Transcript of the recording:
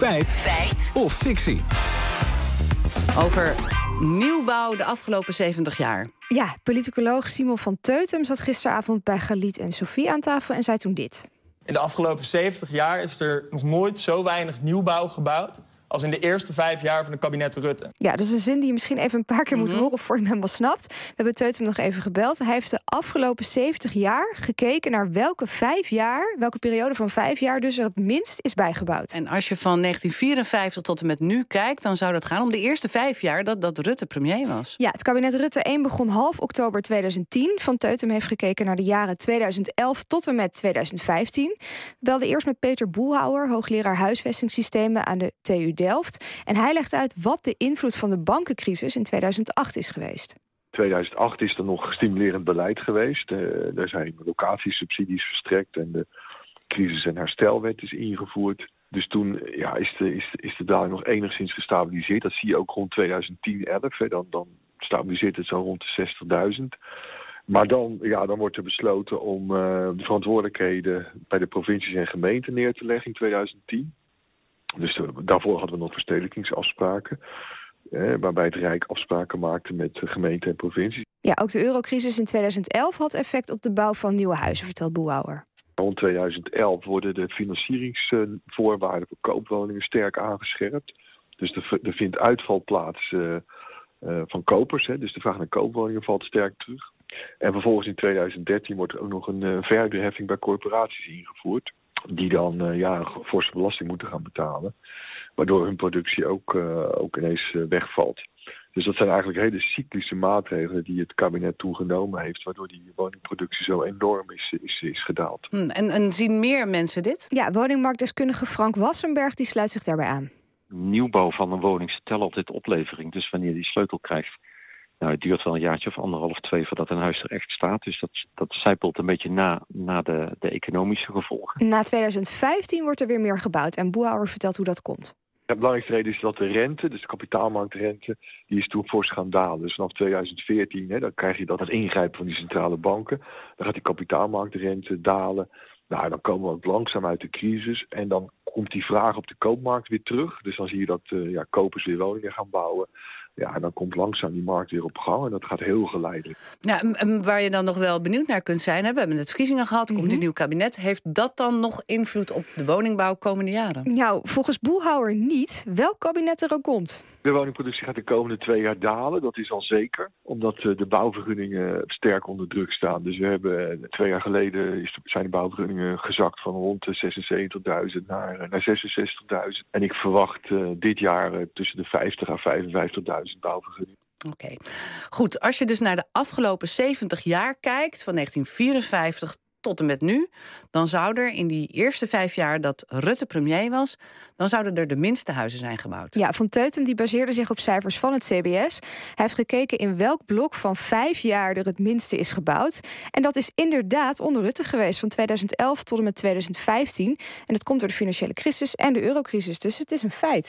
Feit. Feit. Of fictie. Over nieuwbouw de afgelopen 70 jaar. Ja, politicoloog Simon van Teutem zat gisteravond bij Galit en Sofie aan tafel en zei toen dit. In de afgelopen 70 jaar is er nog nooit zo weinig nieuwbouw gebouwd als in de eerste vijf jaar van het kabinet Rutte. Ja, dat is een zin die je misschien even een paar keer moet Mhm. horen voor je hem helemaal snapt. We hebben Teutem nog even gebeld. Hij heeft de afgelopen 70 jaar gekeken naar welke vijf jaar, welke periode van vijf jaar dus er het minst is bijgebouwd. En als je van 1954 tot en met nu kijkt, dan zou dat gaan om de eerste vijf jaar dat, dat Rutte premier was. Ja, het kabinet Rutte 1 begon half oktober 2010. Van Teutem heeft gekeken naar de jaren 2011 tot en met 2015. We belden eerst met Peter Boelhouwer, hoogleraar huisvestingssystemen aan de TU En hij legt uit wat de invloed van de bankencrisis in 2008 is geweest. 2008 is er nog stimulerend beleid geweest. Uh, er zijn locatiesubsidies verstrekt en de crisis- en herstelwet is ingevoerd. Dus toen ja, is, de, is, is de daling nog enigszins gestabiliseerd. Dat zie je ook rond 2010, 11. Hè. Dan, dan stabiliseert het zo rond de 60.000. Maar dan, ja, dan wordt er besloten om uh, de verantwoordelijkheden bij de provincies en gemeenten neer te leggen in 2010. Dus daarvoor hadden we nog verstedelijkingsafspraken. Eh, waarbij het Rijk afspraken maakte met gemeenten en provincies. Ja, ook de eurocrisis in 2011 had effect op de bouw van nieuwe huizen, vertelt Boelhouwer. Rond 2011 worden de financieringsvoorwaarden voor koopwoningen sterk aangescherpt. Dus er, er vindt uitval plaats uh, uh, van kopers. Hè, dus de vraag naar koopwoningen valt sterk terug. En vervolgens in 2013 wordt er ook nog een uh, verhuurheffing bij corporaties ingevoerd. Die dan uh, ja, een forse belasting moeten gaan betalen. Waardoor hun productie ook, uh, ook ineens wegvalt. Dus dat zijn eigenlijk hele cyclische maatregelen die het kabinet toen genomen heeft. Waardoor die woningproductie zo enorm is, is, is gedaald. Hm, en, en zien meer mensen dit? Ja, woningmarktdeskundige Frank Wassenberg die sluit zich daarbij aan. Nieuwbouw van een woning telt altijd oplevering. Dus wanneer je die sleutel krijgt, nou, het duurt wel een jaartje of anderhalf, twee voordat een huis er echt staat. Dus dat, dat zijpelt een beetje na, na de, de economische gevolgen. Na 2015 wordt er weer meer gebouwd. En Boehouwer vertelt hoe dat komt. De belangrijkste reden is dat de rente, dus de kapitaalmarktrente, die is toen fors gaan dalen. Dus vanaf 2014, hè, dan krijg je dat het ingrijpen van die centrale banken. Dan gaat die kapitaalmarktrente dalen. Nou, dan komen we ook langzaam uit de crisis. En dan komt die vraag op de koopmarkt weer terug. Dus dan zie je dat uh, ja, kopers weer woningen gaan bouwen. Ja, en dan komt langzaam die markt weer op gang en dat gaat heel geleidelijk. Ja, waar je dan nog wel benieuwd naar kunt zijn, hè? we hebben net verkiezingen gehad, komt mm -hmm. een nieuw kabinet. Heeft dat dan nog invloed op de woningbouw komende jaren? Nou, volgens Boelhouwer niet, welk kabinet er ook komt. De woningproductie gaat de komende twee jaar dalen, dat is al zeker. Omdat de bouwvergunningen sterk onder druk staan. Dus we hebben twee jaar geleden zijn de bouwvergunningen gezakt van rond de 76.000 naar, naar 66.000. En ik verwacht uh, dit jaar uh, tussen de 50 à 55.000 bouwvergunningen. Oké, okay. goed. Als je dus naar de afgelopen 70 jaar kijkt, van 1954 tot en met nu, dan zou er in die eerste vijf jaar dat Rutte premier was, dan zouden er de minste huizen zijn gebouwd. Ja, Van Teutem die baseerde zich op cijfers van het CBS. Hij heeft gekeken in welk blok van vijf jaar er het minste is gebouwd. En dat is inderdaad onder Rutte geweest, van 2011 tot en met 2015. En dat komt door de financiële crisis en de eurocrisis, dus het is een feit.